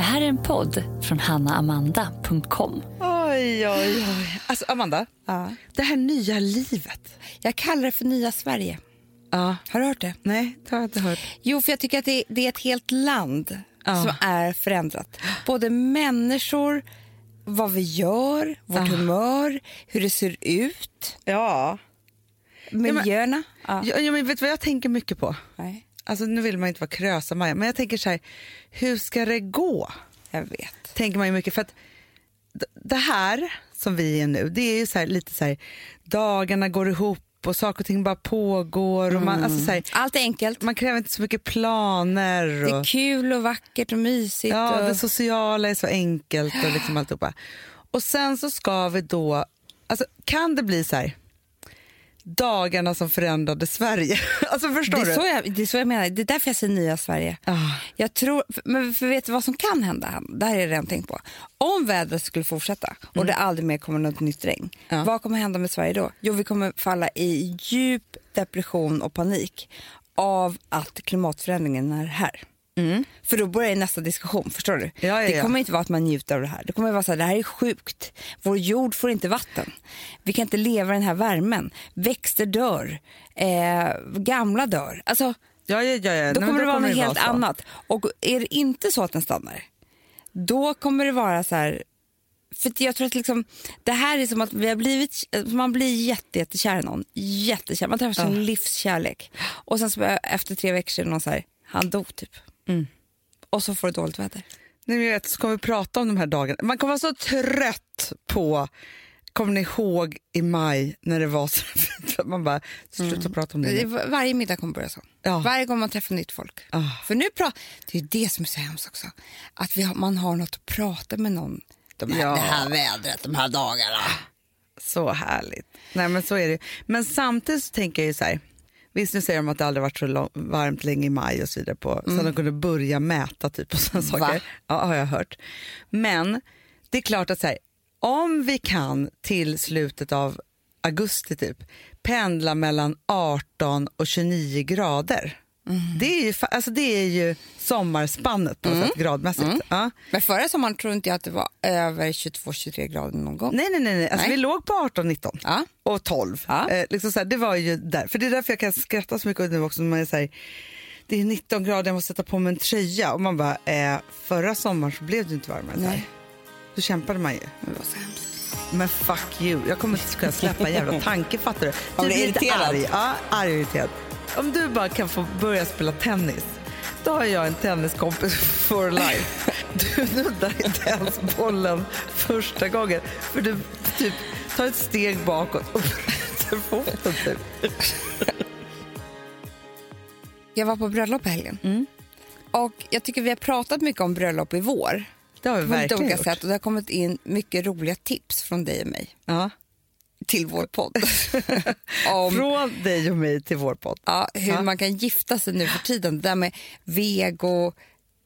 Det här är en podd från hannaamanda.com. Oj, oj, oj. Alltså, Amanda, Ja. det här nya livet. Jag kallar det för nya Sverige. Ja. Har du hört det? Nej, det har jag inte hört. Jo, för jag tycker att det, det är ett helt land Ja. som är förändrat. Både människor, vad vi gör, vårt humör, hur det ser ut, Ja. miljöerna. Ja. Ja, ja, men vet du vad jag tänker mycket på? Nej, Alltså, nu vill man inte vara krösa-Maja, men jag tänker så här, hur ska det gå? jag vet. Tänker man ju mycket. För att det här som vi är nu, det är ju så här, lite så här, dagarna går ihop och saker och ting bara pågår. Och man, alltså så här, Allt är enkelt. man kräver inte så mycket planer. Det är Och, kul och vackert och mysigt. ja, och... det sociala är så enkelt och liksom alltihopa. Och sen så ska vi då, alltså kan det bli så här, dagarna som förändrade Sverige? alltså förstår Det du? är, så jag, det är så jag menar. Det är därför jag säger nya Sverige. Ah. Jag tror, men för vet du vad som kan hända? Det här har jag redan tänkt på. Om vädret skulle fortsätta och det aldrig mer kommer något nytt regn, Ja. vad kommer hända med Sverige då? Jo, vi kommer falla i djup depression och panik av att klimatförändringen är här. För då börjar nästa diskussion, förstår du? Ja, ja, Det ja. kommer inte vara att man njuter av det här. Det kommer vara så här, det här är sjukt. Vår jord får inte vatten. Vi kan inte leva i den här värmen. Växter dör. Eh, gamla dör. Alltså, Ja, ja, ja, då Nej, kommer det vara något helt så. annat. Och är det inte så att den stannar, då kommer det vara så här... För jag tror att liksom, det här är som att vi har blivit, man blir jätte, jättekär i någon. Jättekär. Man träffar sin livskärlek. Och sen så efter tre veckor är det någon så här, han dog typ. Mm. Och så får du dåligt väder. Jag vet, så kommer vi prata om de här dagarna. Man kommer vara så trött på, kommer ni ihåg i maj när det var så fint? Man bara, sluta prata om det. Var- Varje middag kommer börja så. Ja. Varje gång man träffar nytt folk. Ah. För nu pra- det är det som är så hemskt också. Att har, man har något att prata med någon. De här, Ja. Det här vädret, de här dagarna. Så härligt. Nej, men så är det. Men samtidigt så tänker jag ju så här, visst nu säger de att det aldrig varit så lång, varmt länge i maj och så vidare, på, så de kunde börja mäta typ och sådana saker. Ja, har jag hört. Men det är klart att så här, om vi kan till slutet av augusti typ pendla mellan 18 och 29 grader. Det, är ju, alltså det är ju sommarspannet på något sätt gradmässigt. Ja. Men förra sommaren tror inte jag att det var över 22-23 grader någon gång. Nej, nej, nej. nej. Alltså, Nej. Vi låg på 18, 19 Ja. och 12. Ja. Eh, liksom så här, det var ju där. För det är därför jag kan skratta så mycket nu också. när Man är så här, det är 19 grader, jag måste sätta på mig en tröja. Och man bara, eh, förra sommaren så blev det inte varmare. Nej. Då kämpade man ju. Det var så hemskt. Men fuck you, jag kommer inte kunna släppa en jävla tanke, fattar du? Man blir Du lite. Arg. Ja, arg och irriterad. Om du bara kan få börja spela tennis, då har jag en tenniskompis for life. Du nuddar inte ens bollen första gången, för du typ tar ett steg bakåt och bryter foten. Typ. Jag var på bröllop i helgen. Mm. Och jag tycker vi har pratat mycket om bröllop i vår. Det har vi På verkligen olika gjort. sätt. Och det har kommit in mycket roliga tips från dig och mig Ja. Till vår podd. om Från dig och mig till vår podd. ja, hur Ja. man kan gifta sig nu för tiden. Det där med vego.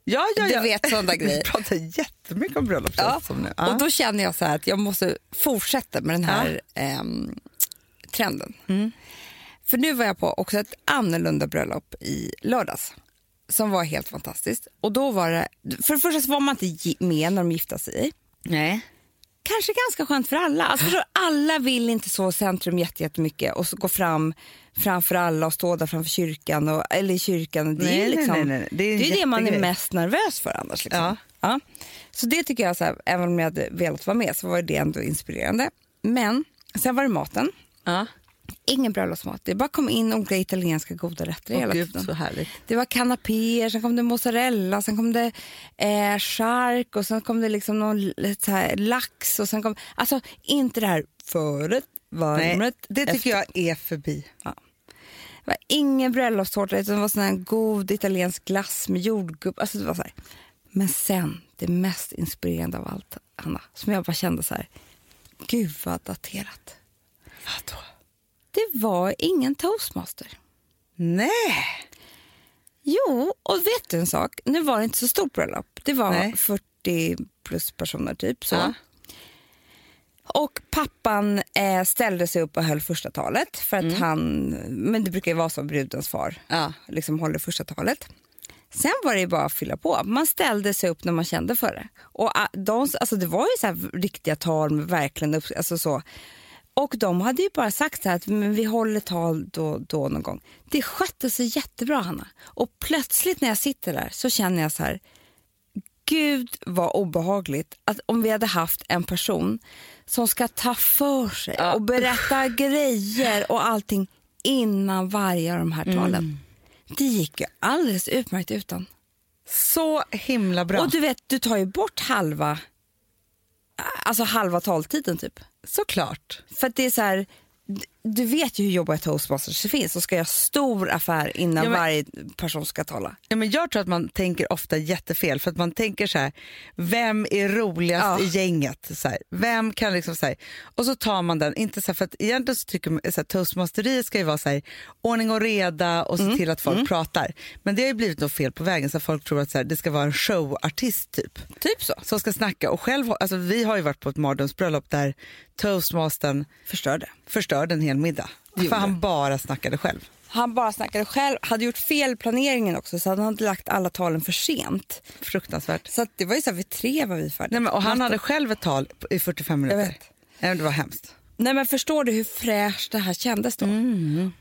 Ja, ja, Du ja. vet sådana grejer. Vi pratar jättemycket om bröllop. Ja. Som nu. Ja. Och då känner jag så att jag måste fortsätta med den här ehm, trenden. Mm. För nu var jag på också ett annorlunda bröllop i lördags som var helt fantastiskt. Och då var det, för det första var man inte med när de gifte sig. Nej. Kanske ganska skönt för alla. Alltså förstår, alla vill inte så centrum jätte- jättemycket och gå fram framför alla och stå där framför kyrkan, och, eller i kyrkan. Det är Nej, ju nej, liksom, nej, nej. Det är det, är det man är mest nervös för annars. Liksom. Ja. Ja. Så det tycker jag, så här, även om jag hade velat vara med så var det ändå inspirerande. Men sen var det maten. Ja. Ingen bröllopsmat. Det bara kom in olika italienska goda rätter Åh, hela Gud, tiden. så härligt. Det var kanapéer, sen kom det mozzarella, sen kom det eh, chark och sen kom det liksom någon så här, lax och sen kom... Alltså inte det här förrätt, Nej, varmrätt, det tycker efter- jag är förbi. Det var ingen bröllopstårta utan det var sån här god italiensk glass med jordgubb. Alltså det var så här. Men sen, det mest inspirerande av allt, Anna, som jag bara kände så här, gud vad daterat. Vadå? Det var ingen toastmaster. Nej! Jo, och vet du en sak? Nu var det inte så stort bröllop. Det var Nej. 40 plus personer typ. så. Ja. Och pappan eh, ställde sig upp och höll första talet. För att han, men det brukar ju vara så, brudens far Ja. liksom håller första talet. Sen var det bara att fylla på. Man ställde sig upp när man kände för det. Och ah, de, alltså det var ju så riktiga tal med verkligen upp, alltså så. Och de hade ju bara sagt här att vi håller tal då, då någon gång. Det skötte sig jättebra Hanna. Och plötsligt när jag sitter där så känner jag så här, gud vad obehagligt att om vi hade haft en person som ska ta för sig Ja. och berätta grejer och allting innan varje av de här talen. Mm. Det gick ju alldeles utmärkt utan. Så himla bra. Och du vet, du tar ju bort halva alltså halva taltiden typ. Såklart. För att det är så här, du vet ju hur jobbiga toastmasters det finns och ska göra stor affär innan Ja, men- varje person ska tala. Ja, men jag tror att man tänker ofta jättefel för att man tänker så här, vem är roligast Ja. i gänget? Så här, vem kan liksom så här, och så tar man den, inte så här, för att egentligen så tycker man så här, toastmasteriet ska ju vara så här, ordning och reda och se till att folk pratar. Men det har ju blivit något fel på vägen så folk tror att så det ska vara en showartist typ. Typ så. Som ska snacka och själv, alltså, vi har ju varit på ett mardrömsbröllop där toastmastern Förstörde. förstörde en hel middag. gjorde För han bara snackade själv. Han bara snackade själv, hade gjort fel planeringen också så han hade lagt alla talen för sent. Fruktansvärt. Så det var ju så här, vid tre var vi färdiga. Nej, men, och han hade själv ett tal i 45 minuter. Jag vet. Nej, men det var hemskt. Nej men förstår du hur fräscht det här kändes då?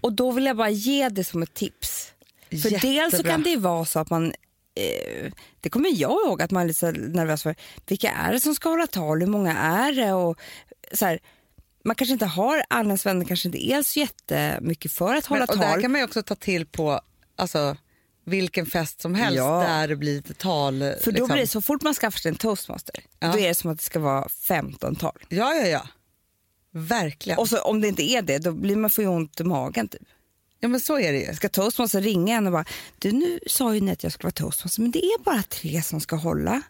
Och då vill jag bara ge det som ett tips. För Jättebra. dels så kan det vara så att man eh, det kommer jag ihåg att man är lite nervös för. Vilka är det som ska hålla tal? Hur många är det? Och så här, man kanske inte har, ens vänner kanske inte är så jättemycket för att hålla Men, och där tal. kan man ju också ta till på alltså, vilken fest som helst Ja. där det blir lite tal. För då liksom. blir det så fort man skaffar sig en toastmaster, Ja. då är det som att det ska vara 15 tal. Ja, ja, ja. Verkligen. Och så om det inte är det, då blir man får ju ont i magen typ. ja, men så är det ju. Ska toastmaster ringa en och bara, du nu sa ju ni att jag skulle vara toastmaster, men det är bara tre som ska hålla.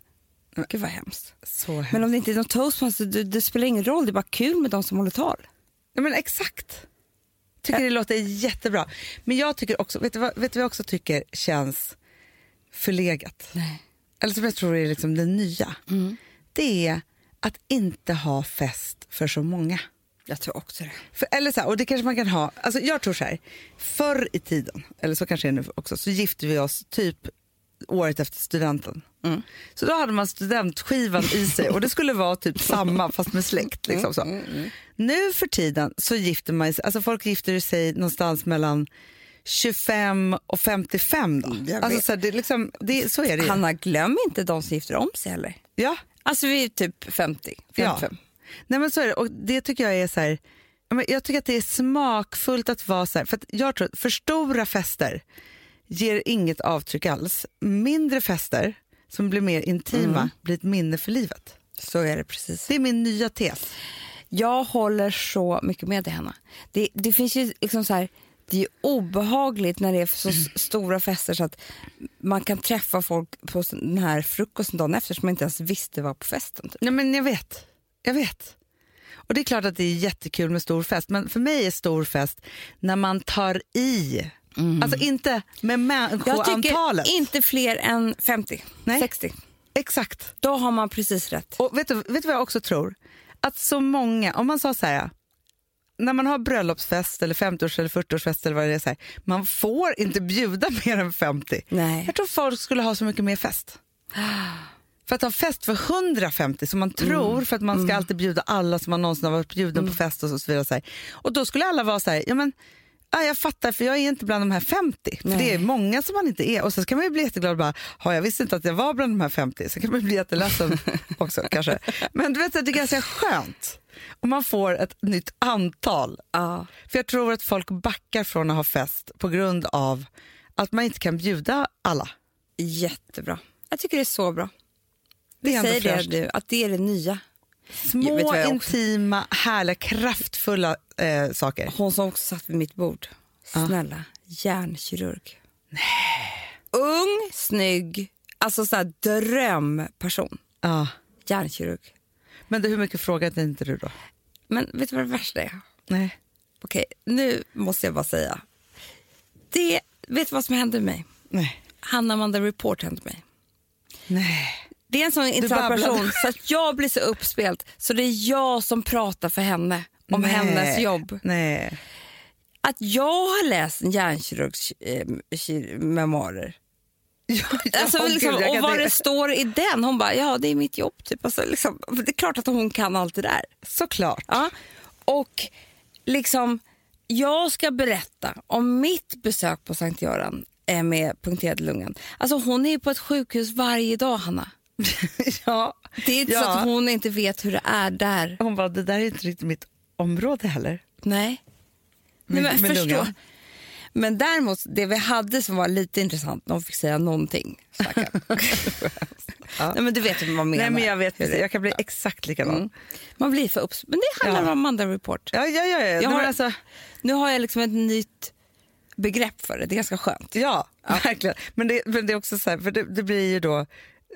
Gud vad hemskt. Så hemskt. Men om det inte är någon toastmaster, det, det spelar ingen roll, det är bara kul med de som håller tal. Ja, men exakt. Tycker det låter jättebra. Men jag tycker också, vet du vad, vet du vad jag också tycker känns förlegat? Nej. Eller som jag tror är liksom det nya. Mm. Det är att inte ha fest för så många. Jag tror också det. För, eller så här, och det kanske man kan ha, alltså jag tror så här, förr i tiden, eller så kanske det är nu också, så gifte vi oss typ året efter studenten. Mm. Så då hade man studentskivan i sig och det skulle vara typ samma fast med släkt. Mm, Liksom så. Nu för tiden så gifter man sig, alltså folk gifter sig någonstans mellan 25 och 55 då. Mm, Alltså så, här, det, liksom, det, så är det ju. Hanna, glöm inte de som gifter om sig heller. Ja, Alltså vi är typ 50, Ja. 55. Nej, men så är det. Och det tycker jag är så här, ja, jag tycker att det är smakfullt att vara så här, för jag tror att för stora fester ger inget avtryck alls. Mindre fester som blir mer intima Mm. blir ett minne för livet. Så är det precis. Det är min nya tes. Jag håller så mycket med dig, Hanna. Det, det finns ju liksom så här, det är obehagligt när det är så s- stora fester så att man kan träffa folk på den här frukosten dagen efter som man inte ens visste var på festen. Typ. Nej, men jag vet. Jag vet. Och det är klart att det är jättekul med stor fest, men för mig är stor fest när man tar i. Alltså inte med Mm. Jag människoantalet. tycker inte fler än 50, Nej. 60. Exakt. Då har man precis rätt. Och vet du, vet du vad jag också tror? Att så många, om man sa så här, när man har bröllopsfest eller 50-års eller 40-årsfest eller vad det är, så här, man får inte bjuda mer än 50. Nej. Jag tror folk skulle ha så mycket mer fest. För att ha fest för 150 som man tror för att man ska alltid bjuda alla som man någonsin har varit bjuden på fest och så vidare. Så här. Och då skulle alla vara så här, ja men Ja, jag fattar, för jag är inte bland de här 50. För Nej. det är många som man inte är. Och så ska man ju bli jätteglad och bara, ha, jag visste inte att jag var bland de här 50. Så kan man bli jätteledsen också kanske. Men du vet, det är ganska skönt om man får ett nytt antal. Ja. För jag tror att folk backar från att ha fest på grund av att man inte kan bjuda alla. Jättebra. Jag tycker det är så bra. Det är ändå Säg det du, att det är det nya. Små, intima, härliga, kraftfulla eh, saker. Hon som också satt vid mitt bord. Snälla, hjärnkirurg. Nej. Ung, snygg, alltså så här drömperson. Ja. Hjärnkirurg. Men du, hur mycket frågade inte du då? Men vet du vad det värsta är? Nej. Okej, nu måste jag bara säga. Det, vet du vad som hände mig? Nej. Hanna Amanda Report hände mig. Nej. Det är en sån intressant person så att jag blir så uppspelt så det är jag som pratar för henne om Nej. hennes jobb. Nej. Att jag har läst en hjärnkirurgs eh, memoarer. Ja, Alltså, liksom, och vad det står i den. Hon bara, ja det är mitt jobb. Typ. Alltså, liksom, det är klart att hon kan allt det där. Såklart. Ja. Och liksom, jag ska berätta om mitt besök på Sankt Göran eh, med punkterad lungan. Alltså hon är på ett sjukhus varje dag, Hanna. ja. Det är inte så Ja. att hon inte vet hur det är där. Hon bara, det där är inte riktigt mitt område heller. Nej. Med- Nej men, med förstå. lungan. Men däremot, det vi hade som var lite intressant, när hon fick säga någonting. stackarn. Nej, men du vet vad man menar. Nej, men jag vet det- Jag kan bli exakt likadan. Mm. Man blir för upps... Men det handlar Ja. om Amanda Report. Ja, ja, ja. ja. Jag har, alltså, Nu har jag liksom ett nytt begrepp för det. Det är ganska skönt. ja, verkligen. Men det, men det är också så här, för det, det blir ju då...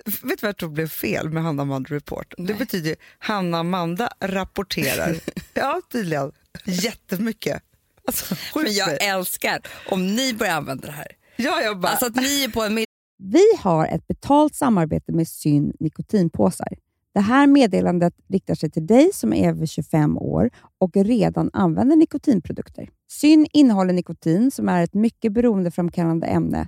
Vet du vad jag tror blev fel med Hanna Amanda Report? Det betyder ju Hanna Amanda rapporterar. ja, tydligen. Jättemycket. Alltså, Men jag älskar om ni börjar använda det här. Ja, jag bara... Alltså att ni är på en. Vi har ett betalt samarbete med Syn nikotinpåsar. Det här meddelandet riktar sig till dig som är över 25 år och redan använder nikotinprodukter. Syn innehåller nikotin som är ett mycket beroendeframkallande ämne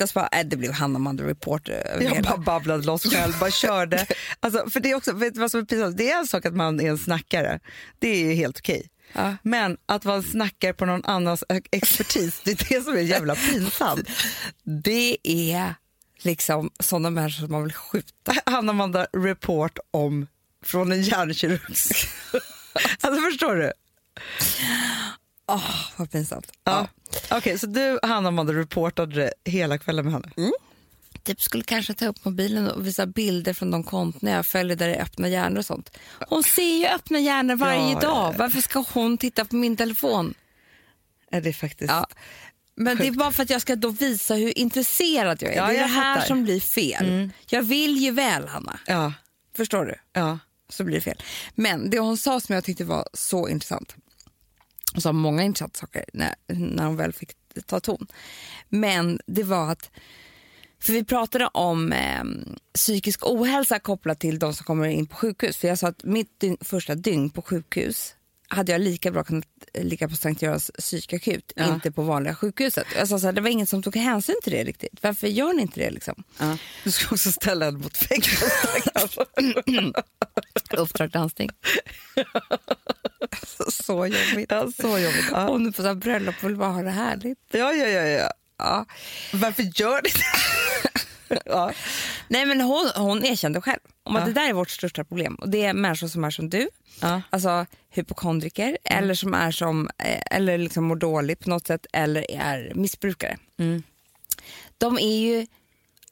Jag bara, äh, det blev Hanna Mandel Reporter över Jag hela. bara babblade loss själv, bara körde. Alltså, för det är också, vet du vad som är pinsamt? Det är en sak att man är en snackare, det är ju helt okej. Ja. Men att vara en snackare på någon annans expertis, det är det som är jävla pinsamt. Det är liksom sådana människor som man vill skjuta. Hanna-Amanda report om från en hjärnkirurg. alltså förstår du? Åh, vad pinsamt. Ja. Okej, så du Hanna-Amanda reportade det hela kvällen med henne? Typ skulle kanske ta upp mobilen och visa bilder från de konton jag följer där det är öppna hjärnor och sånt. Hon ser ju öppna hjärnor varje Ja, ja, dag. Varför ska hon titta på min telefon? Är det är faktiskt... Ja. Men det är bara för att jag ska då visa hur intresserad jag är. Ja, det är jag det här fattar. som blir fel. Jag vill ju väl, Hanna. Ja. Förstår du? ja. Så blir det fel. Men det hon sa som jag tyckte var så intressant. Hon sa många intressanta saker när, när hon väl fick ta ton. Men det var att, för vi pratade om eh, psykisk ohälsa kopplat till de som kommer in på sjukhus. För jag sa att mitt dygn, första dygn på sjukhus hade jag lika bra kunnat ligga på Sankt Görans psykakut, Ja. inte på vanliga sjukhuset. Jag sa så här, det var ingen som tog hänsyn till det riktigt. Varför gör ni inte det liksom? ja. Du ska också ställa henne mot väggen. Uppdrag landsting. så jobbigt. ja, så jobbigt. Ja. Om du på så här bröllop vill bara ha det härligt. Ja, ja, ja, ja. Ja. Varför gör ni det? ja. Nej men hon, hon erkände själv om att Ja. det där är vårt största problem. Och Det är människor som är som du, Ja. alltså hypokondriker eller som är som, eh, eller liksom mår dåligt på något sätt eller är missbrukare. Mm. De är ju,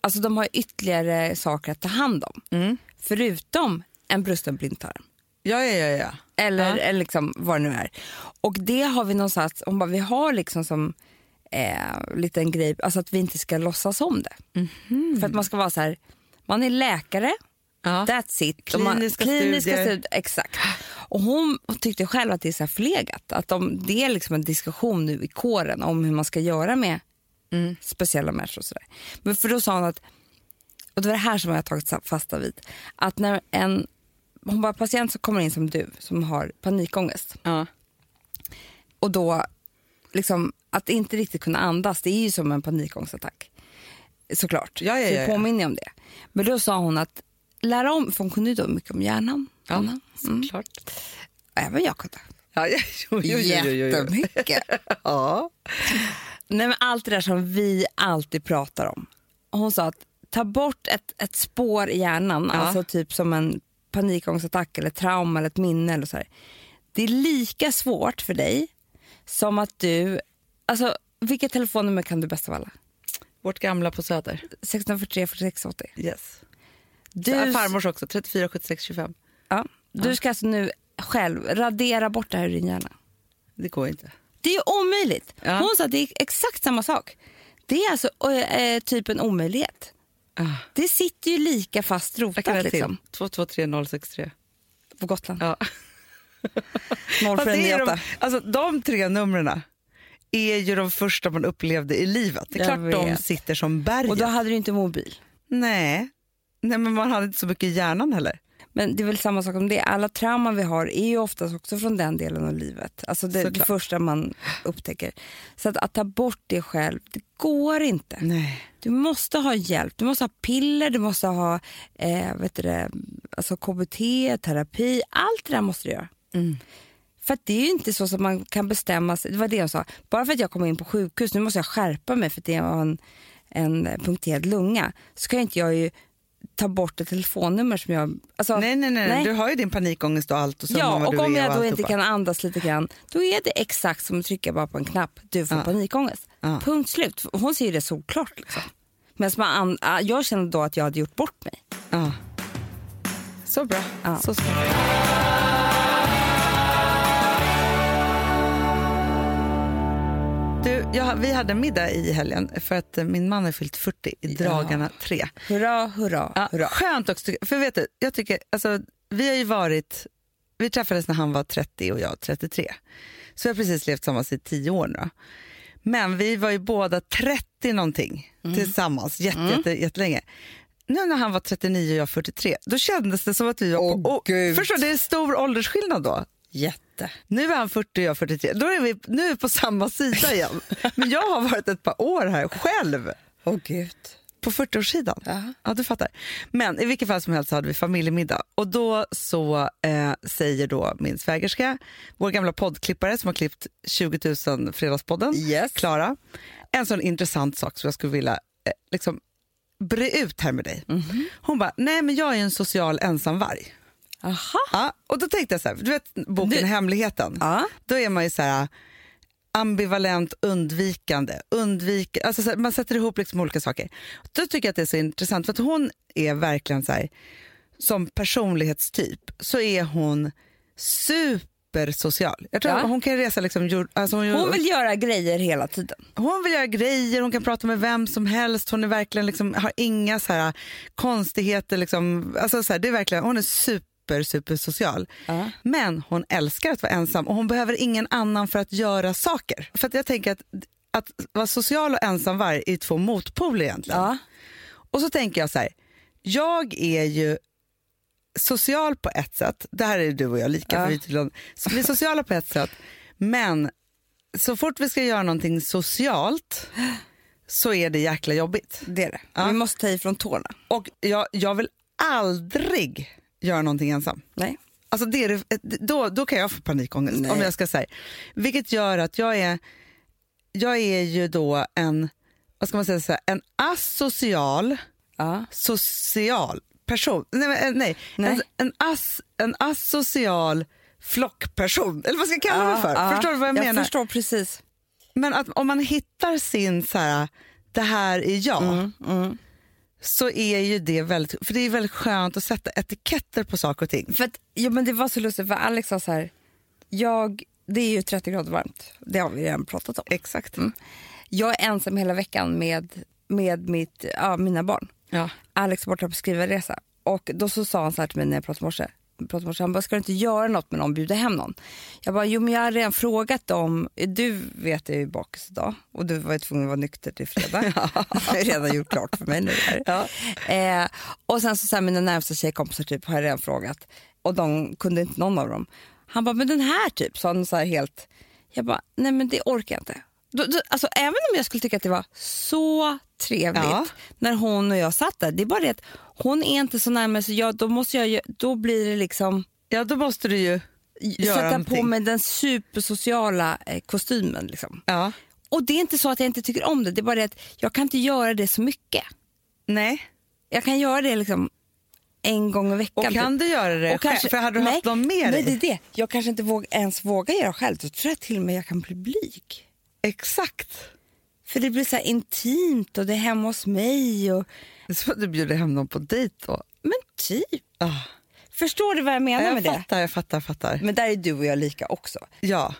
alltså de har ytterligare saker att ta hand om. Mm. Förutom en brusten blindtarm. Ja, ja, ja, ja. Eller, Ja. eller liksom vad det nu är. Och det har vi någonstans, hon bara, vi har liksom som eh, liten grej, alltså att vi inte ska låtsas om det. Mhm. För att man ska vara så här, man är läkare, ja. that's it. Och man, Kliniska kliniska studier. studier. Exakt. Och hon tyckte själv att det är så förlegat. Att de, det är liksom en diskussion nu i kåren om hur man ska göra med Mm. speciella människor. Och så där. Men för då sa hon att, och det var det här som jag har tagit fasta vid, att när en hon bara patient som kommer in som du, som har panikångest Ja. och då liksom att inte riktigt kunna andas, det är ju som en panikångestattack. Såklart, Ja, ja, så ja, ja. påminner om det. Men då sa hon att lära om, för hon kunde ju då mycket om hjärnan. Ja. Mm. såklart. Även jag kunde. Ja, ja, jo, jo, jo, jo. Jättemycket. Ja. Nej, men allt det där som vi alltid pratar om. Hon sa att ta bort ett, ett spår i hjärnan, Ja. alltså typ som en panikångestattack eller trauma eller ett minne. Eller så här. Det är lika svårt för dig som att du... Alltså, vilket telefonnummer kan du bäst av alla? Vårt gamla på Söder. 1643 4680. Yes. Du, Du... Farmors också, 34 76 25. ja, du ska alltså nu själv radera bort det här ur din hjärna. Det går inte. Det är omöjligt. Ja. Hon sa att det är exakt samma sak. Det är alltså eh, typ en omöjlighet. Det sitter ju lika fast rotat liksom, till. 223 063. på Gotland. Ja. Fast det är de, 0498. alltså, de tre numren är ju de första man upplevde i livet. Det är Jag klart de vet. sitter som berget. Och då hade du inte mobil. Nej. Nej, men man hade inte så mycket i hjärnan heller. Men det är väl samma sak om det. Alla trauman vi har är ju oftast också från den delen av livet. Alltså det, det första man upptäcker. Så att, att ta bort det själv, det går inte. Nej. Du måste ha hjälp. Du måste ha piller, du måste ha eh, vet du det, alltså KBT, terapi. Allt det där måste du göra. Mm. För att det är ju inte så att man kan bestämma sig. Det var det jag sa. Bara för att jag kommer in på sjukhus, nu måste jag skärpa mig för att det var en, en punkterad lunga. Så kan inte jag ju ta bort ett telefonnummer som jag... Alltså, Nej, nej, nej, Nej. Du har ju din panikångest och allt. Och Ja, och om jag då inte kan andas lite grann, då är det exakt som att trycka bara på en knapp. Du får Ja. panikångest. Ja. Punkt slut. Hon ser det solklart. Liksom. Men man, jag kände då att jag hade gjort bort mig. Ja. Så bra. Ja. Så smart. Du, jag, vi hade middag i helgen för att eh, min man har fyllt 40 i dagarna tre. Hurra, hurra, Ja, hurra. skönt också. För vet du, jag tycker, alltså, vi har ju varit, vi träffades när han var 30 och jag 33. Så vi har precis levt tillsammans i 10 år nu. Men vi var ju båda 30 någonting tillsammans jätte, jätte, jättelänge. Nu när han var 39 och jag 43, då kändes det som att vi var på... Gud. förstår du, det är stor åldersskillnad då. Jätte. Nu är han 40 och jag 43. Då är vi, nu är vi på samma sida igen. Men jag har varit ett par år här själv. Åh gud. På 40-årssidan? Ja. Ja, du fattar. Men i vilket fall som helst hade vi familjemiddag och då så eh, säger då min svägerska, vår gamla poddklippare som har klippt 20 000 Fredagspodden, Yes. Klara, en sån intressant sak som jag skulle vilja eh, liksom bre ut här med dig. Mhm. Hon bara, nej men jag är en social ensamvarg. Aha. Ja, och då tänkte jag så här, du vet boken Du- Hemligheten? Ja. Då är man ju så här ambivalent, undvikande. Undvik, alltså så här, man sätter ihop liksom olika saker. Då tycker jag att det är så intressant för att hon är verkligen så här, som personlighetstyp så är hon supersocial. Jag tror Ja. att hon kan resa liksom, alltså hon, Hon vill göra grejer hela tiden. hon vill göra grejer, hon kan prata med vem som helst. Hon är verkligen liksom, har inga så här konstigheter. Liksom, alltså så här, det är verkligen, hon är super, super social. Ja. Men hon älskar att vara ensam och hon behöver ingen annan för att göra saker. För att jag tänker att, att vara social och ensamvarg är två motpoler egentligen. Ja. Och så tänker jag så här, jag är ju social på ett sätt, det här är du och jag lika, Ja. för vi, tydligen, så vi är sociala på ett sätt, men så fort vi ska göra någonting socialt så är det jäkla jobbigt. Det är det. Ja. Vi måste ta ifrån tårna. Och jag, jag vill aldrig göra någonting ensam. Nej. Alltså det är, då, då kan jag få panikångest. Nej. Om jag ska säga. Vilket gör att jag är, jag är ju då en, vad ska man säga, så här, en asocial Ja. social person. Nej, eh, nej. Nej. En, en, as, en asocial flockperson. Eller vad ska jag kalla mig för? Ja, Förstår du vad jag, jag menar? förstår precis. Men att om man hittar sin så här, det här är jag. Mm, Så är ju det väldigt, för det är väldigt skönt att sätta etiketter på saker och ting. För att, ja, men det var så lustigt för Alex sa så här, jag, det är ju 30 grader varmt, det har vi redan pratat om. Exakt. Jag är ensam hela veckan med, med mitt, ja, mina barn. Ja. Alex är borta på skrivarresa och då så sa han så här till mig när jag pratade i morse, pratade morse, han bara, ska du inte göra något med någon, bjuda hem någon? Jag bara, jo men jag har redan frågat dem, du vet jag är ju bakis idag och du var ju tvungen att vara nykter till fredag. Det har jag redan gjort klart för mig nu. Här. Eh, och sen så, så här, mina närmsta tjejkompisar typ, har jag redan frågat och de kunde inte någon av dem. Han bara, men den här typ, sa han så här helt, jag bara, nej men det orkar jag inte. Då, då, alltså, även om jag skulle tycka att det var så trevligt Ja. när hon och jag satt där, det är bara det att hon är inte så närmare så jag, då, måste jag, då blir det liksom ja, då måste du ju göra sätta på någonting. mig den supersociala eh, kostymen. Liksom. Ja. Och det är inte så att jag inte tycker om det, det är bara det att jag kan inte göra det så mycket. Nej. Jag kan göra det liksom en gång i veckan. Och kan typ. du göra det Och själv? För hade du nej, haft någon med Nej, dig? det är det. Jag kanske inte våg, ens vågar göra själv. Då tror jag till och med jag kan bli blyg. Exakt. För det blir så intimt och det är hemma hos mig. Och, Det är som att du bjuder hem någon på dejt då. men typ. Ah. Förstår du vad jag menar jag med det? fattar, jag fattar, fattar. Men där är du och jag lika också. Ja.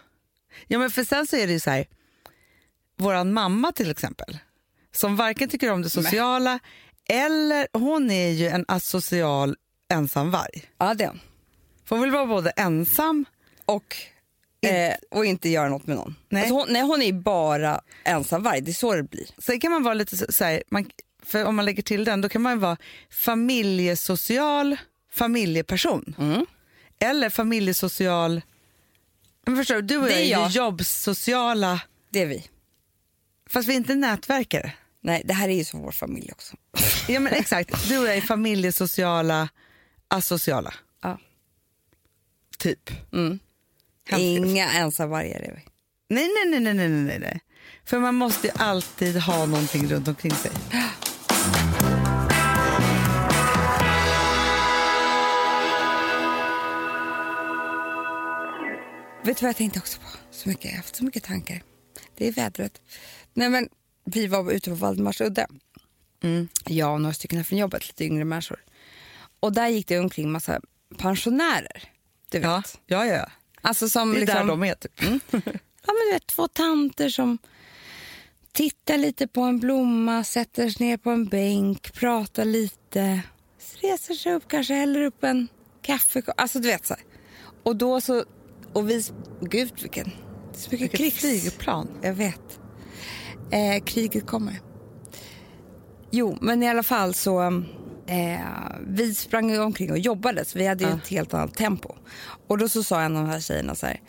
ja, men för sen så är det ju så här, våran mamma till exempel, som varken tycker om det sociala eller hon är ju en asocial ensamvarg. Ja, det är hon. För hon vill vara både ensam Och, eh, och inte göra något med någon. Nej. Alltså hon, nej, hon är bara ensamvarg. Det är så det blir. Sen kan man vara lite så, så här, man, för om man lägger till den, då kan man vara familjesocial familjeperson. Mm. Eller familjesocial... Men förstår du, du och Det jag är jag. jobbsociala, Det är vi. fast vi är inte nätverkare. Nej, det här är ju som vår familj också. Ja men exakt, du och jag är familjesociala, asociala. Ja. Typ. Mm. Inga ensamvargar är vi. Nej, nej, nej, nej, nej, nej. För man måste ju alltid ha någonting runt omkring sig. Vet du vad jag tänkte också på? Så mycket, jag har haft så mycket tankar. Det är vädret. Nej, men, vi var ute på Valdemarsudde. Mm. Jag och några stycken från jobbet, lite yngre människor. Och där gick det omkring massa pensionärer. Du vet. Ja, ja, ja. Alltså som Det är liksom, där de är typ. ja, men du vet, två tanter som tittar lite på en blomma, sätter sig ner på en bänk, pratar lite, reser sig upp, kanske häller upp en kaffe. Alltså du vet så här. Och då så, och vi, gud vilken, så mycket Vilket krigs. flygplan. Jag vet. Eh, kriget kommer. Jo, men i alla fall så... Eh, vi sprang omkring och jobbade, så vi hade ju ett helt annat tempo. Och då så sa en av de här tjejerna så här...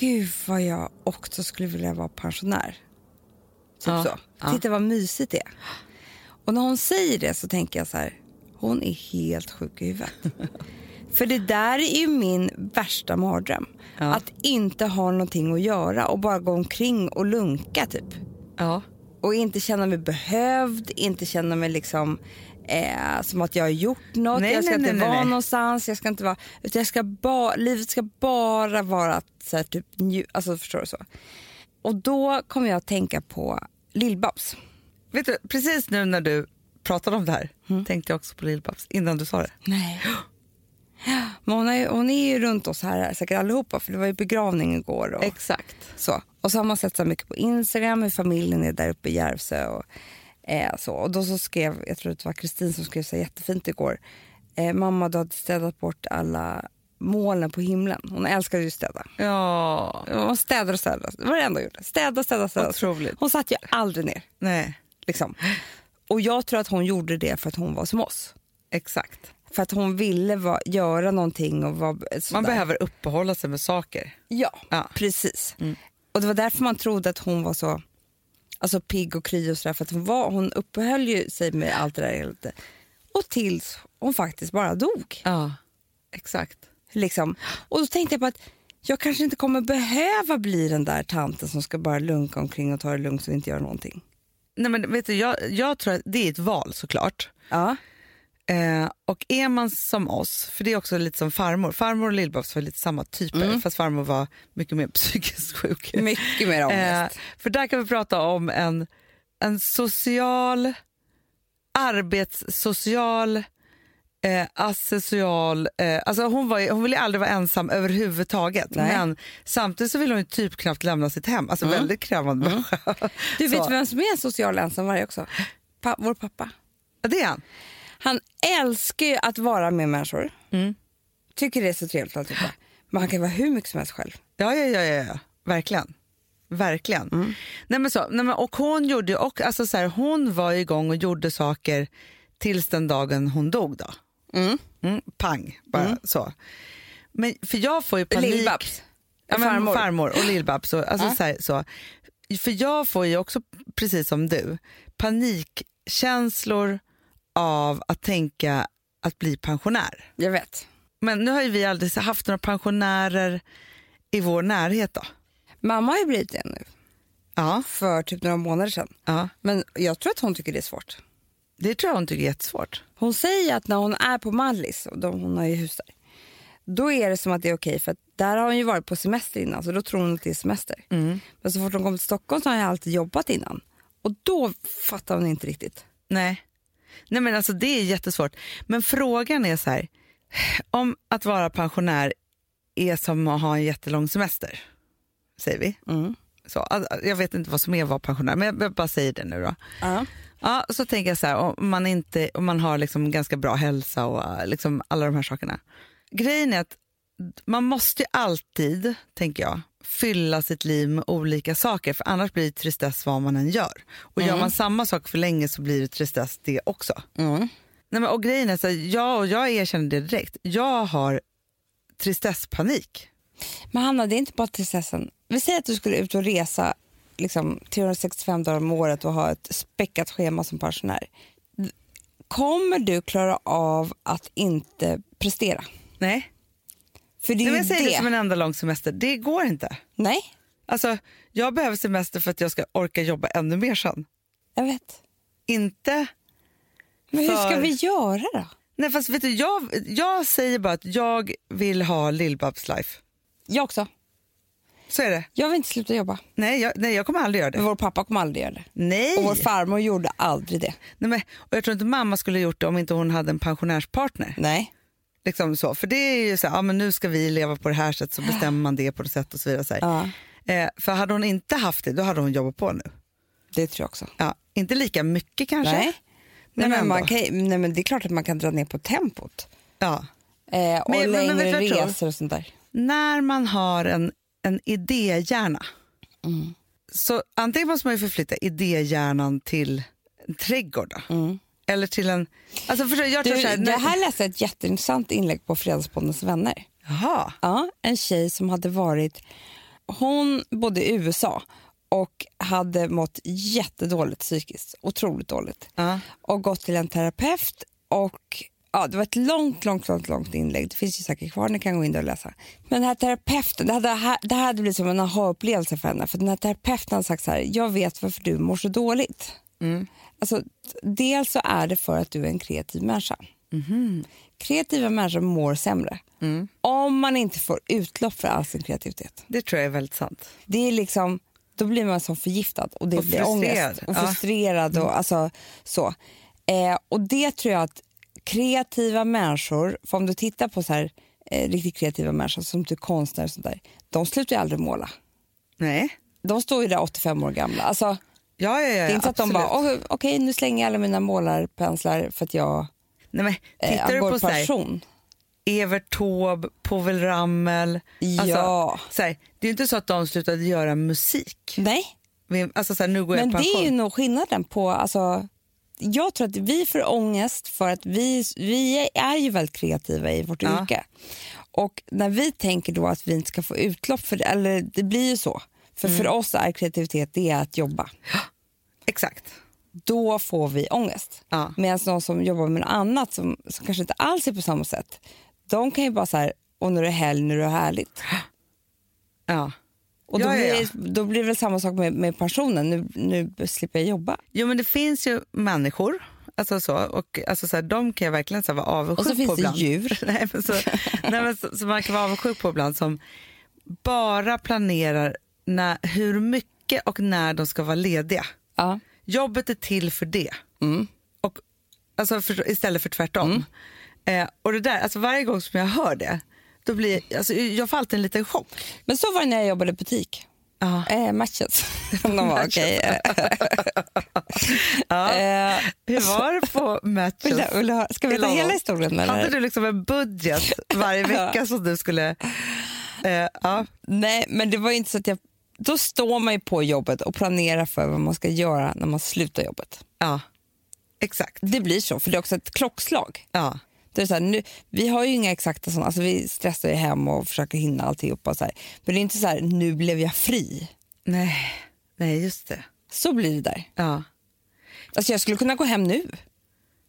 Gud vad jag också skulle vilja vara pensionär. Typ Ja, så. ja. Titta vad mysigt det är. Och när hon säger det så tänker jag så här... Hon är helt sjuk i huvudet. För det där är ju min värsta mardröm. Att inte ha någonting att göra och bara gå omkring och lunka typ. Ja. Och inte känna mig behövd, inte känna mig liksom eh, som att jag har gjort något. Nej, jag ska nej, inte nej, vara nej. någonstans, jag ska inte vara, utan jag ska ba, livet ska bara vara att så här, typ, nju, alltså förstår du så. Och då kommer jag att tänka på Lill-Babs. Vet du, precis nu när du pratade om det här tänkte jag också på Lill-Babs innan du sa det. Nej. Men hon är, hon är ju runt oss här säkert allihopa för det var ju begravning igår. Och, Exakt. så. och så har man sett så mycket på Instagram hur familjen är där uppe i Järvsö. Och, eh, så. och då så skrev, jag tror det var Kristin som skrev så jättefint igår. Eh, mamma du hade städat bort alla molnen på himlen. Hon älskade ju att städa. Ja, Hon städade och städade. Det var det enda hon gjorde. Städa, städa, städa. Otroligt. Hon satt ju aldrig ner. nej, Liksom. Och jag tror att hon gjorde det för att hon var som oss. exakt. För att hon ville va, göra någonting och vara Man behöver uppehålla sig med saker. Ja, Ja. Mm. precis. Och det var därför man trodde att hon var så alltså pigg och kry och sådär. För att hon, var, hon uppehöll ju sig med allt det där hela tiden. Och tills hon faktiskt bara dog. Ja, exakt. Liksom. Och då tänkte jag på att jag kanske inte kommer behöva bli den där tanten som ska bara lunka omkring och ta det lugnt och inte göra någonting. Nej, men vet du, jag, jag tror att det är ett val såklart. Ja, Eh, och är man som oss, för det är också lite som farmor. Farmor och Lill-Babs var lite samma typer fast farmor var mycket mer psykiskt sjuk. mycket mer Eh, ångest. för där kan vi prata om en, en social, arbetssocial, eh, asocial... Eh, alltså hon, var, hon ville aldrig vara ensam överhuvudtaget. Nej. Men samtidigt så ville hon ju typ knappt lämna sitt hem. Alltså väldigt krävande människa. Du vet så. vem som är en social ensamvarg också? Pa, vår pappa. Ja, det är han. Han älskar ju att vara med människor. Mm. Tycker det är så trevligt alltihopa. Men han kan vara hur mycket som helst själv. Ja, ja, ja, ja, ja. verkligen. Verkligen. Nej, men så, nej, men, och hon, gjorde, och, alltså, så här, hon var igång och gjorde saker tills den dagen hon dog. Då. Mm. Mm, pang, bara så. Men, för jag får ju panik. Lill-Babs. Ja, men Farmor. farmor. och Lill-Babs. och- Alltså, så här, så. För jag får ju också, precis som du, panikkänslor av att tänka att bli pensionär. Jag vet. Men nu har ju vi aldrig haft några pensionärer i vår närhet. då. Mamma har ju blivit det nu. Ja, För typ några månader sedan. ja. Men jag tror att hon tycker det är svårt. Det tror jag hon tycker är jättesvårt. Hon säger att när hon är på Mallis, och de, hon har ju hus där, då är det som att det är okej för där har hon ju varit på semester innan så då tror hon att det är semester. Men så fort hon kommer till Stockholm så har hon alltid jobbat innan. Och då fattar hon inte riktigt. Nej. Nej men alltså det är jättesvårt. Men frågan är så här, om att vara pensionär är som att ha en jättelång semester, säger vi. Så, all- jag vet inte vad som är att vara pensionär, men jag bara säger det nu då. Ja. Ja, så tänker jag så här, om man, inte, om man har liksom ganska bra hälsa och liksom alla de här sakerna. Grejen är att man måste ju alltid, tänker jag, fylla sitt liv med olika saker för annars blir det tristess vad man än gör. Och gör man samma sak för länge så blir det tristess det också. Mm. Nej, men, och grejen är så här, jag, och jag erkänner det direkt, jag har tristesspanik. Men Hanna, det är inte bara tristessen. Vi säger att du skulle ut och resa liksom, 365 dagar om året och ha ett späckat schema som pensionär. Kommer du klara av att inte prestera? Nej, För det är Nej jag säger det det. som en enda lång semester, det går inte. Nej, Alltså, jag behöver semester för att jag ska orka jobba ännu mer sen. jag vet. Inte... Men hur ska vi göra då? Nej, fast vet du, jag, jag säger bara att jag vill ha Lill-Babs life. Jag också. Så är det. Jag vill inte sluta jobba. Nej, jag, nej, jag kommer aldrig göra det. Vår pappa kommer aldrig göra det. Nej. Och vår farmor gjorde aldrig det. nej men, och jag tror inte mamma skulle ha gjort det om inte hon hade en pensionärspartner. Nej. Liksom så. För det är ju så här, ja, men nu ska vi leva på det här sättet så bestämmer man det på det sättet och så vidare. Så. Ja, Eh, för hade hon inte haft det, då hade hon jobbat på nu. det tror jag också. Ja, inte lika mycket kanske. Nej. Nej, Men men man kan, nej, men det är klart att man kan dra ner på tempot. Ja. Eh, och Men- men- men längre tror? resor och sånt där. När man har en, en idéhjärna, Mm. så antingen måste man ju förflytta idéhjärnan till en trädgård då. Eller till en... Alltså förstår, du, jag tror Du, så här, det här läste jag ett jätteintressant inlägg på Fredagspoddens vänner. Jaha. Ja, en tjej som hade varit... Hon bodde i USA och hade mått jättedåligt psykiskt. Otroligt dåligt. Ja. Och gått till en terapeut. och ja, Det var ett långt, långt, långt, långt inlägg. Det finns ju säkert kvar, ni kan gå in där och läsa. Men den här terapeuten, det hade, det här hade blivit som en aha-upplevelse för henne. För den här terapeuten hade sagt så här, jag vet varför du mår så dåligt. Alltså, dels så är det för att du är en kreativ människa. Kreativa människor mår sämre om man inte får utlopp för all sin kreativitet. Det tror jag är väldigt sant. Det är liksom, då blir man som förgiftad och det Och blir frustrerad. ångest och Ja. frustrerad. Och, alltså, så. Eh, och det tror jag att kreativa människor, för om du tittar på så här, eh, riktigt kreativa människor som typ konstnärer och sånt där, de slutar ju aldrig måla. Nej. De står ju där 85 år gamla. Alltså, Ja, ja, ja, det är inte så att de bara, "Okej, okej nu slänger jag alla mina målarpenslar för att jag, Nej, men, eh, tittar du går på passion. Evert Taube, Povel Ramel. Ja. så här, det är inte så att de slutade göra musik. Nej, Alltså, så här, nu går jag Men i det pension. är ju nog skillnaden på... Alltså, jag tror att vi får ångest för att vi, vi är ju väldigt kreativa i vårt Ja. yrke. Och när vi tänker då att vi inte ska få utlopp för det, eller det blir ju så. För Mm. för oss är kreativitet det är att jobba. Exakt. Då får vi ångest. Ja. Medan de som jobbar med något annat som, som kanske inte alls är på samma sätt, de kan ju bara så här, och nu är det helg, nu är det härligt. Ja. Och då, Ja, ja, blir, ja. det- då blir det väl samma sak med, med pensionen, nu, nu slipper jag jobba. Jo, men det finns ju människor, alltså så, och alltså så här, de kan jag verkligen så här, vara avundsjuk Och så finns på det ibland. djur. nej, men så, nej, men så, så man kan vara avundsjuk på ibland som bara planerar när, hur mycket och när de ska vara lediga. Ja. Jobbet är till för det. Mm. Och, alltså för, istället för tvärtom. Eh, och det där, alltså varje gång som jag hör det, då blir, alltså, jag får alltid en liten chock. Men så var det när jag jobbade i butik. Ja. Eh, matches. De var okej. Ja. Eh, Hur var det på matches? du, ha- ska vi ta hela historien? Eller? Hade du liksom en budget varje vecka som du skulle... Eh, ja. Nej, men det var inte så att jag... Då står man ju på jobbet och planerar för vad man ska göra när man slutar jobbet. ja, exakt. Det blir så, för det är också ett klockslag. Ja. Det är så här, nu, vi har ju inga exakta sådana, alltså vi stressar ju hem och försöker hinna alltihopa. Så här. Men det är inte så här, nu blev jag fri. Nej. Nej, just det. Så blir det där. Ja. Alltså jag skulle kunna gå hem nu.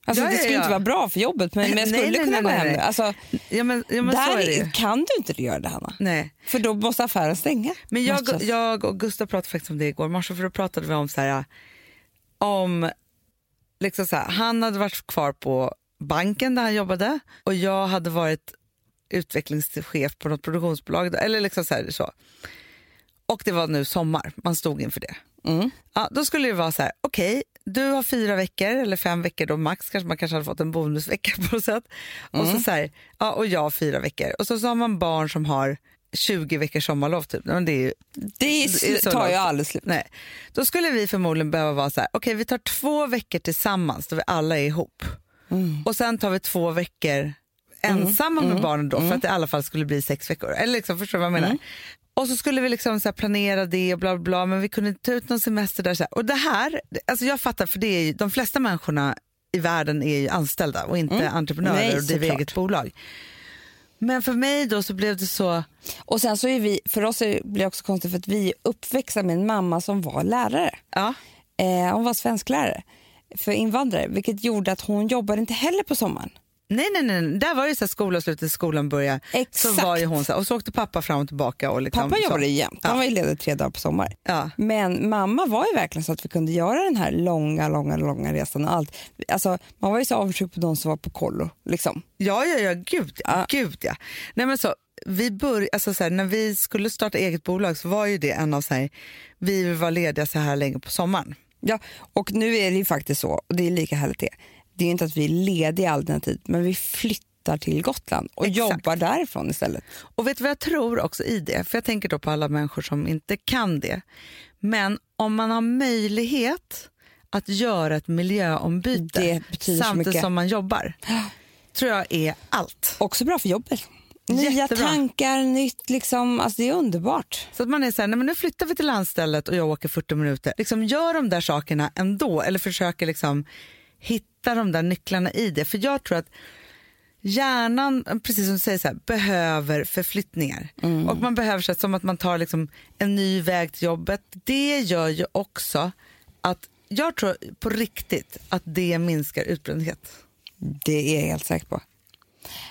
Alltså Ja, det ja, skulle ja. inte vara bra för jobbet, men, men jag Nej, skulle nej, kunna nej, gå nej, hem nej. nu. Alltså, Ja, men, ja, men där kan du inte göra det, Hanna. Nej. För då måste affären stänga. Men jag, Matches. jag och Gustav pratade faktiskt om det igår morse, för då pratade vi om så här, om liksom så här, han hade varit kvar på banken där han jobbade och jag hade varit utvecklingschef på något produktionsbolag. Eller liksom så, här, så. Och det var nu sommar, man stod inför det. Mm. Ja, då skulle det vara så här, okej, du har fyra veckor eller fem veckor då max, kanske man kanske hade fått en bonusvecka på något sätt. Och, Mm. så så här, ja, och jag har fyra veckor. Och så, så har man barn som har 20 veckors sommarlov typ. Men det är ju Det är, Det så tar ju aldrig slut. Nej. Då skulle vi förmodligen behöva vara så här, okej vi tar två veckor tillsammans då vi alla är ihop. Mm. Och sen tar vi två veckor ensamma med barnen då för att det i alla fall skulle bli sex veckor. Eller liksom, förstår du vad jag menar? Mm. Och så skulle vi liksom så planera det och bla bla bla men vi kunde inte ta ut någon semester där. Så här. Och det här, alltså jag fattar för det är ju, de flesta människorna i världen är ju anställda och inte entreprenörer Mm. Nej, och driver eget bolag. Men för mig då så blev det så, Och sen så är vi, för oss är, blir det också konstigt för att vi är uppväxta med en mamma som var lärare. ja, Eh, hon var svensklärare för invandrare, vilket gjorde att hon jobbade inte heller på sommaren. Nej, nej, nej. Där var ju så här skolavslutet, skolan började. Så Exakt. var ju hon så här, och så åkte pappa fram och tillbaka. Och liksom, Pappa så. jobbade jämt, han var ju ledig tre dagar på sommar. Ja. Men mamma var ju verkligen så att vi kunde göra den här långa, långa, långa resan och allt. Alltså, man var ju så avundsjuk på de som var på kollo. Liksom. Ja, ja, ja, gud ja. Gud, ja. Nej, men så, vi bör, alltså så här, när vi skulle starta eget bolag så var ju det en av så här, vi vara lediga så här länge på sommaren. Ja, och nu är det ju faktiskt så, och det är lika härligt det. Det är inte att vi är lediga all den här tid, men vi flyttar till Gotland och Exakt. jobbar därifrån istället. Och vet du vad jag tror också i det? För jag tänker då på alla människor som inte kan det. Men om man har möjlighet att göra ett miljöombyte samtidigt som man jobbar, tror jag är allt. Också bra för jobbet. Nya Jättebra. tankar, nytt liksom, alltså det är underbart. Så att man är så här, nej men nu flyttar vi till landstället och jag åker 40 minuter. Liksom gör de där sakerna ändå eller försöker liksom hitta de där nycklarna i det. För jag tror att hjärnan, precis som du säger, så här, behöver förflyttningar. Och man behöver så här, som att man tar liksom en ny väg till jobbet. Det gör ju också att jag tror på riktigt att det minskar utbrändhet. Det är jag helt säker på.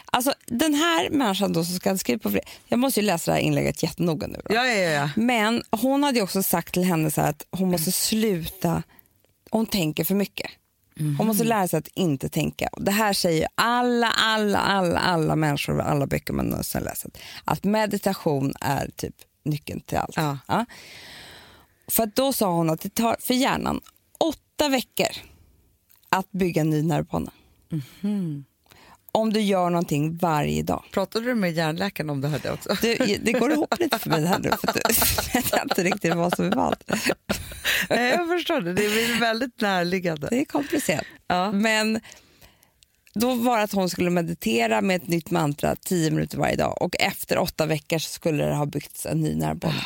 Alltså den här människan då som ska skriva på fred- Jag måste ju läsa det här inlägget jättenoga nu. Då. Ja, ja, ja. Men hon hade ju också sagt till henne så att hon måste sluta, hon tänker för mycket. Hon måste lära sig att inte tänka. Det här säger alla, alla, alla, alla människor och alla böcker man någonsin läst. Att meditation är typ nyckeln till allt. Ja. För att då sa hon att det tar för hjärnan åtta veckor att bygga en ny nervbana. Om du gör någonting varje dag. Pratade du med hjärnläkaren om det här också? Du, det går ihop lite för mig det här nu, för du vet inte riktigt vad som är vad. Nej, jag förstår det. Det är väldigt närliggande. Det är komplicerat. Ja. Men då var det att hon skulle meditera med ett nytt mantra tio minuter varje dag och efter åtta veckor så skulle det ha byggts en ny nervbana.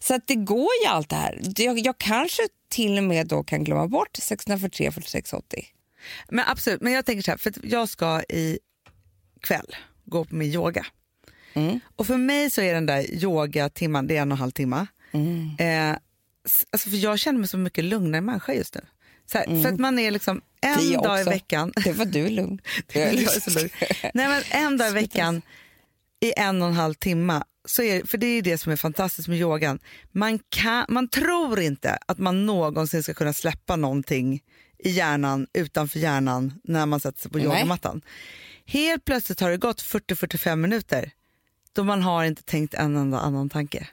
Så att det går ju allt det här. Jag, jag kanske till och med då kan glömma bort 643 46 80. Men absolut, men jag tänker så här, för jag ska i kväll gå på min yoga. Mm. Och för mig så är den där yogatimman, det är en och en halv timme. Mm. Eh, alltså för jag känner mig så mycket lugnare människa just nu. Här, För att man är liksom en Mm. Det är jag dag i veckan. Det var du lugn. Jag är så lugn. Nej, men en dag i veckan i en och en halv timme. Så är, för det är det som är fantastiskt med yogan. Man, kan, man tror inte att man någonsin ska kunna släppa någonting i hjärnan utanför hjärnan när man sätter sig på yogamattan. Helt plötsligt har det gått 40-45 minuter då man har inte tänkt en enda annan tanke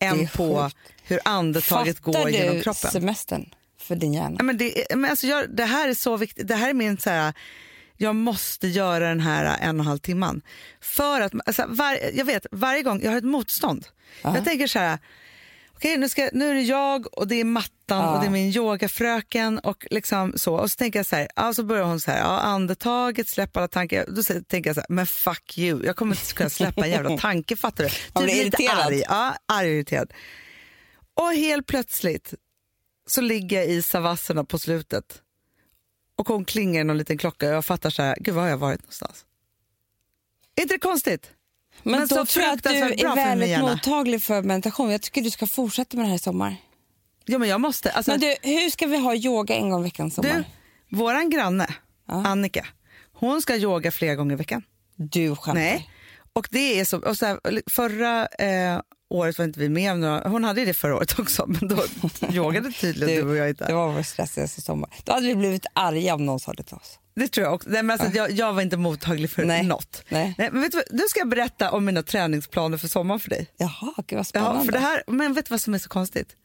än på sjukt. hur andetaget går genom du kroppen. semestern för din hjärna? Ja, men det, men alltså jag, det här är så viktigt. Det här är min så här, jag måste göra den här en och en halv timman. För att, alltså, var, jag vet, varje gång jag har ett motstånd. Jag tänker så här, okej nu, ska, nu är det jag och det är mattan Ja. och det är min yogafröken och liksom så. Och så tänker jag så här, ja, så börjar hon så här, ja, andetaget, släpp alla tankar. Då tänker jag så här, men fuck you, jag kommer inte kunna släppa en jävla tanke, fattar du? Man blir lite. Arg, ja, arg och irriterad. Och helt plötsligt så ligger jag i savasserna på slutet och hon klingar i någon liten klocka och jag fattar så här, gud var har jag varit någonstans? Är inte det konstigt? Men, Men då så tror jag att du är väldigt mottaglig för meditation. Jag tycker du ska fortsätta med det här i sommar. Ja men jag måste. Alltså, Men du, hur ska vi ha yoga en gång i veckan i sommar? du, våran granne Ja. Annika, hon ska yoga flera gånger i veckan. Du skämtar. Nej. Och det är så, och så här, förra eh, året var inte vi med om några, hon hade det förra året också men då yogade tydligen du, och jag inte. Det var vår stressigaste sommar. Då hade vi blivit arga om någon sa det till oss. Det tror jag också. Nej, men alltså, jag, jag var inte mottaglig för Nej. något. Nej. men vet du, nu ska jag berätta om mina träningsplaner för sommaren för dig. Jaha, gud vad spännande. Ja, för det här, men vet du vad som är så konstigt?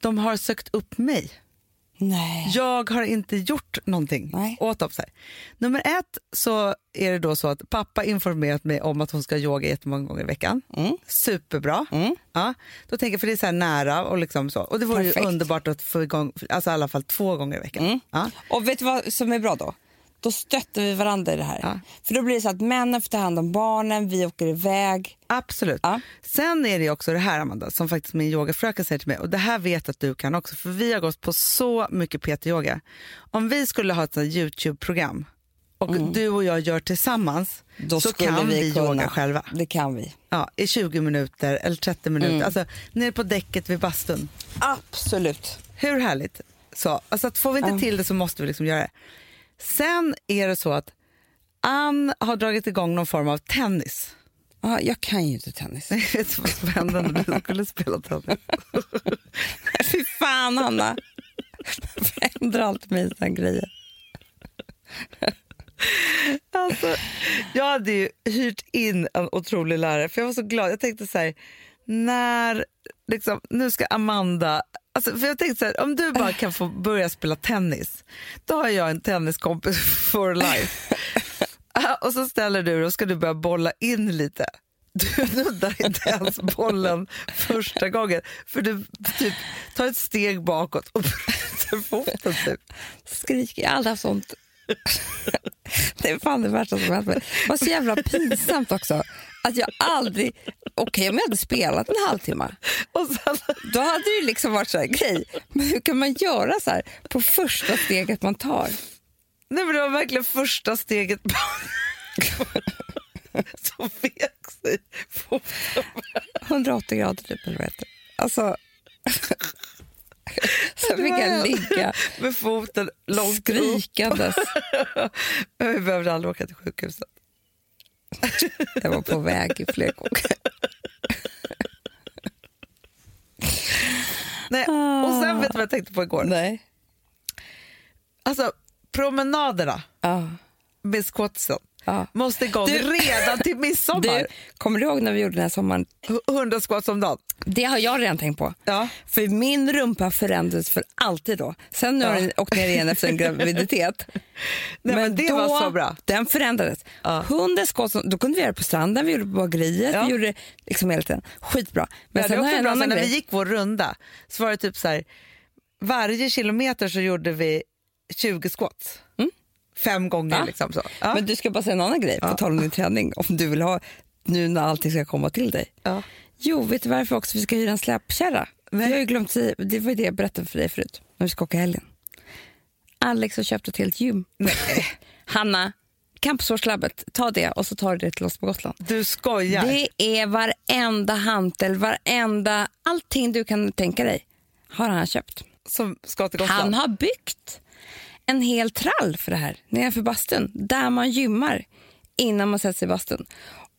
De har sökt upp mig. Nej. Jag har inte gjort någonting Nej. åt dem. Nummer ett så är det då så att pappa informerat mig om att hon ska yoga jättemånga gånger i veckan. Mm. Superbra. Ja, då tänker jag, för det är så nära och liksom så. Och det vore ju underbart att få igång, alltså i alla fall två gånger i veckan. Mm. Ja. Och vet du vad som är bra då? Då stöttar vi varandra i det här. Ja. För då blir det så att männen får ta hand om barnen, vi åker iväg. Absolut. Ja. Sen är det också det här Amanda, som faktiskt min yogafröken säger till mig, och det här vet att du kan också, för vi har gått på så mycket PT-yoga. Om vi skulle ha ett YouTube-program och du och jag gör tillsammans, Mm. Då så skulle kan vi, kunna. yoga själva. Det kan vi. Ja, I 20 minuter eller 30 minuter, Mm. alltså nere på däcket vid bastun. Absolut. Hur härligt? Så, alltså att får vi inte Ja. till det så måste vi liksom göra det. Sen är det så att Ann har dragit igång någon form av tennis. Ja, jag kan ju inte tennis. Vet du vad som hände när du skulle spela tennis? Fy fan, Hanna. Förändrar alltid mig såna grejer. Alltså, jag hade ju hyrt in en otrolig lärare för jag var så glad. Jag tänkte så här, när liksom, nu ska Amanda... Alltså, för jag tänkte så här, om du bara kan få börja spela tennis, då har jag en tenniskompis for life. Ah, och så ställer du dig och ska du börja bolla in lite. Du nuddar inte ens bollen första gången för du typ tar ett steg bakåt och bryter foten. Typ. Skriker, jag har aldrig haft sånt. Det är fan det värsta som hänt mig. Det var så jävla pinsamt också. Att jag aldrig... Okej okay, om jag hade spelat en halvtimme, Och sen, då hade det liksom varit så här, grej. Men hur kan man göra så här på första steget man tar? nej men det var verkligen första steget som vek sig foten. 180 grader typ, eller vad heter det? Alltså... Sen fick jag ligga med foten långt skrikandes. Vi behövde aldrig åka till sjukhuset. Jag var på väg i gånger. Nej. Och sen vet du vad jag tänkte på igår? Nej. Alltså promenaderna Ja. med squatsen Ja. måste igång Du- redan till midsommar. Du, kommer du ihåg när vi gjorde den här sommaren? 100 squats om dagen. Det har jag redan tänkt på. Ja. För min rumpa förändrades för alltid då. Sen nu har Ja. den åkt ner igen efter en graviditet. Nej, men det var så bra. Den förändrades. Ja. Hundra som- då kunde vi göra det på stranden, vi gjorde det på bageriet, Ja. vi gjorde det liksom hela tiden. Skitbra. Men Men det sen var har jag också en bra, sen när vi gick vår runda så var det typ så här, varje kilometer så gjorde vi 20 squats. Fem gånger. Ja. liksom så. Ja. Men du ska bara säga en annan grej, på tal om din träning, om du vill ha nu när allting ska komma till dig. Ja. Jo, vet du varför också vi ska hyra en släpkärra? Vi har ju glömt säga, det var ju det jag berättade för dig förut, när vi ska åka helgen. Alex har köpt ett helt gym. Nej, Hanna, Campusårslabbet, ta det och så tar du det till oss på Gotland. du skojar. Det är varenda hantel, varenda, allting du kan tänka dig har han köpt. Som ska till Gotland. Han har byggt en hel trall för det här nedanför bastun, där man gymmar innan man sätter sig i bastun.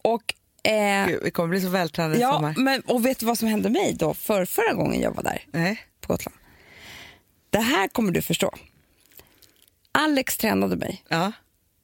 Och, eh, Gud, vi kommer bli så vältränade i ja, sommar. men, och vet du vad som hände mig då för förra gången jag var där Nej. på Gotland? Det här kommer du förstå. Alex tränade mig. Ja.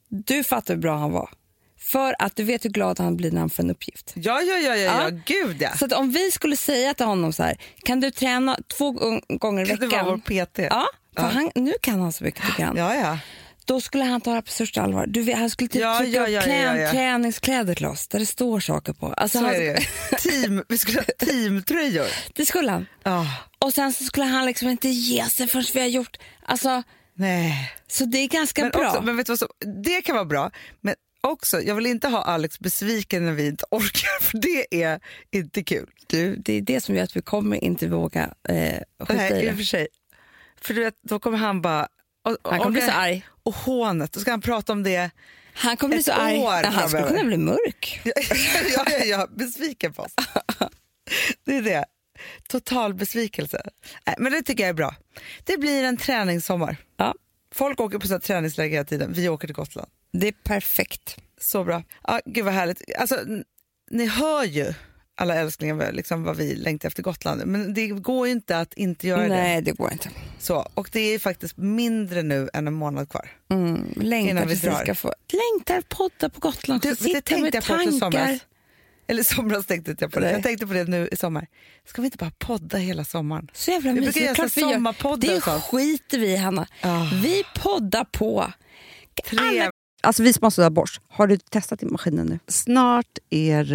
Du fattar hur bra han var. För att du vet hur glad han blir när han får en uppgift. Ja, ja, ja, ja, ja. Gud ja. Så att om vi skulle säga till honom så här, kan du träna två gång- gånger i Kan veckan? det vara vår PT? Ja, Ja. Han, nu kan han så mycket tycker han. Ja, ja. Då skulle han ta det på största allvar. Du han skulle typ Ja, trycka ja, ja, klä- ja, träningskläder till oss där det står saker på. Alltså Så han, är det. Team, vi skulle ha teamtröjor. det skulle han. Ja. Och sen så skulle han liksom inte ge sig förrän vi har gjort... Alltså, Nej. så det är ganska Men, bra. också, men vet du vad som, det kan vara bra, men också, jag vill inte ha Alex besviken när vi inte orkar, för det är inte kul. du, det är det som gör att vi kommer inte våga eh, skita Nej, i i och det. för sig. För du vet, då kommer han bara... Och, Han kommer bli så arg. Och hånet, då ska han prata om det. Han kommer bli så arg. år han skulle kunna bli mörk. ja, ja, ja, besviken på oss. Det är det. Total besvikelse. Nej, men det tycker jag är bra. Det blir en träningssommar. Ja, Folk åker på träningsläger hela tiden. Vi åker till Gotland. det är perfekt. Så bra. Ja, gud vad härligt. Alltså, ni hör ju alla älsklingar vad- liksom, vad vi längtar efter Gotland. Men det går ju inte att inte göra det. Nej, det går inte. Så, och det är faktiskt mindre nu än en månad kvar. Mm, längtar Innan vi ska få... Längtar podda på Gotland. Du, det tänkte jag på tankar. somras. Eller somras tänkte jag på det. Nej. Jag tänkte på det nu i sommar. Ska vi inte bara podda hela sommaren? Så jävla Vi brukar göra sommarpoddar Det skiter vi i, Hanna. Ah. Vi poddar på. Tre. Alltså vi som har borst, har du testat i maskinen nu? Snart är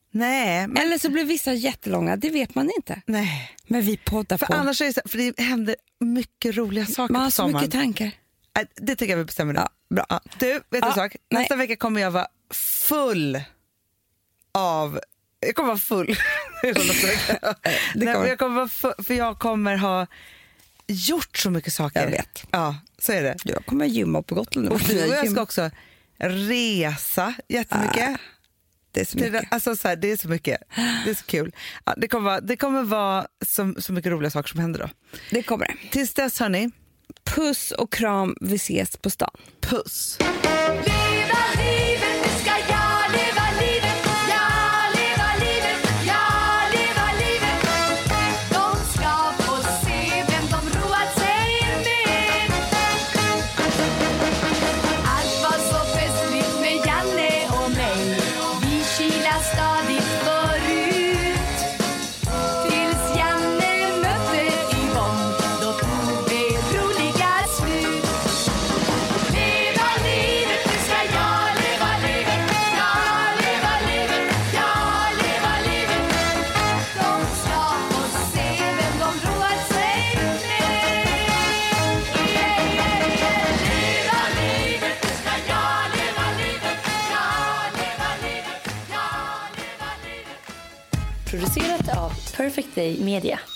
Nej, men... Eller så blir vissa jättelånga, det vet man inte. Nej. Men vi poddar för på. Annars är det, så, för det händer mycket roliga saker Man har så mycket tankar. Det tycker jag vi bestämmer nu. Ja. Bra. Du, vet ja, en sak? Nästa nej. vecka kommer jag vara full av... Jag kommer vara full. det kommer. Nej, jag kommer vara full, för jag kommer ha gjort så mycket saker. Jag vet. Ja, så är det. Jag kommer gymma på Gotland. Och du och jag ska också resa jättemycket. Ah. Det är så mycket. Det, alltså, så här, det är så mycket. Det är så kul. Ja, det kommer vara, det kommer vara så, så mycket roliga saker som händer då. Det kommer det. Tills dess hörni. Puss och kram, vi ses på stan. Puss. Perfect Day Media.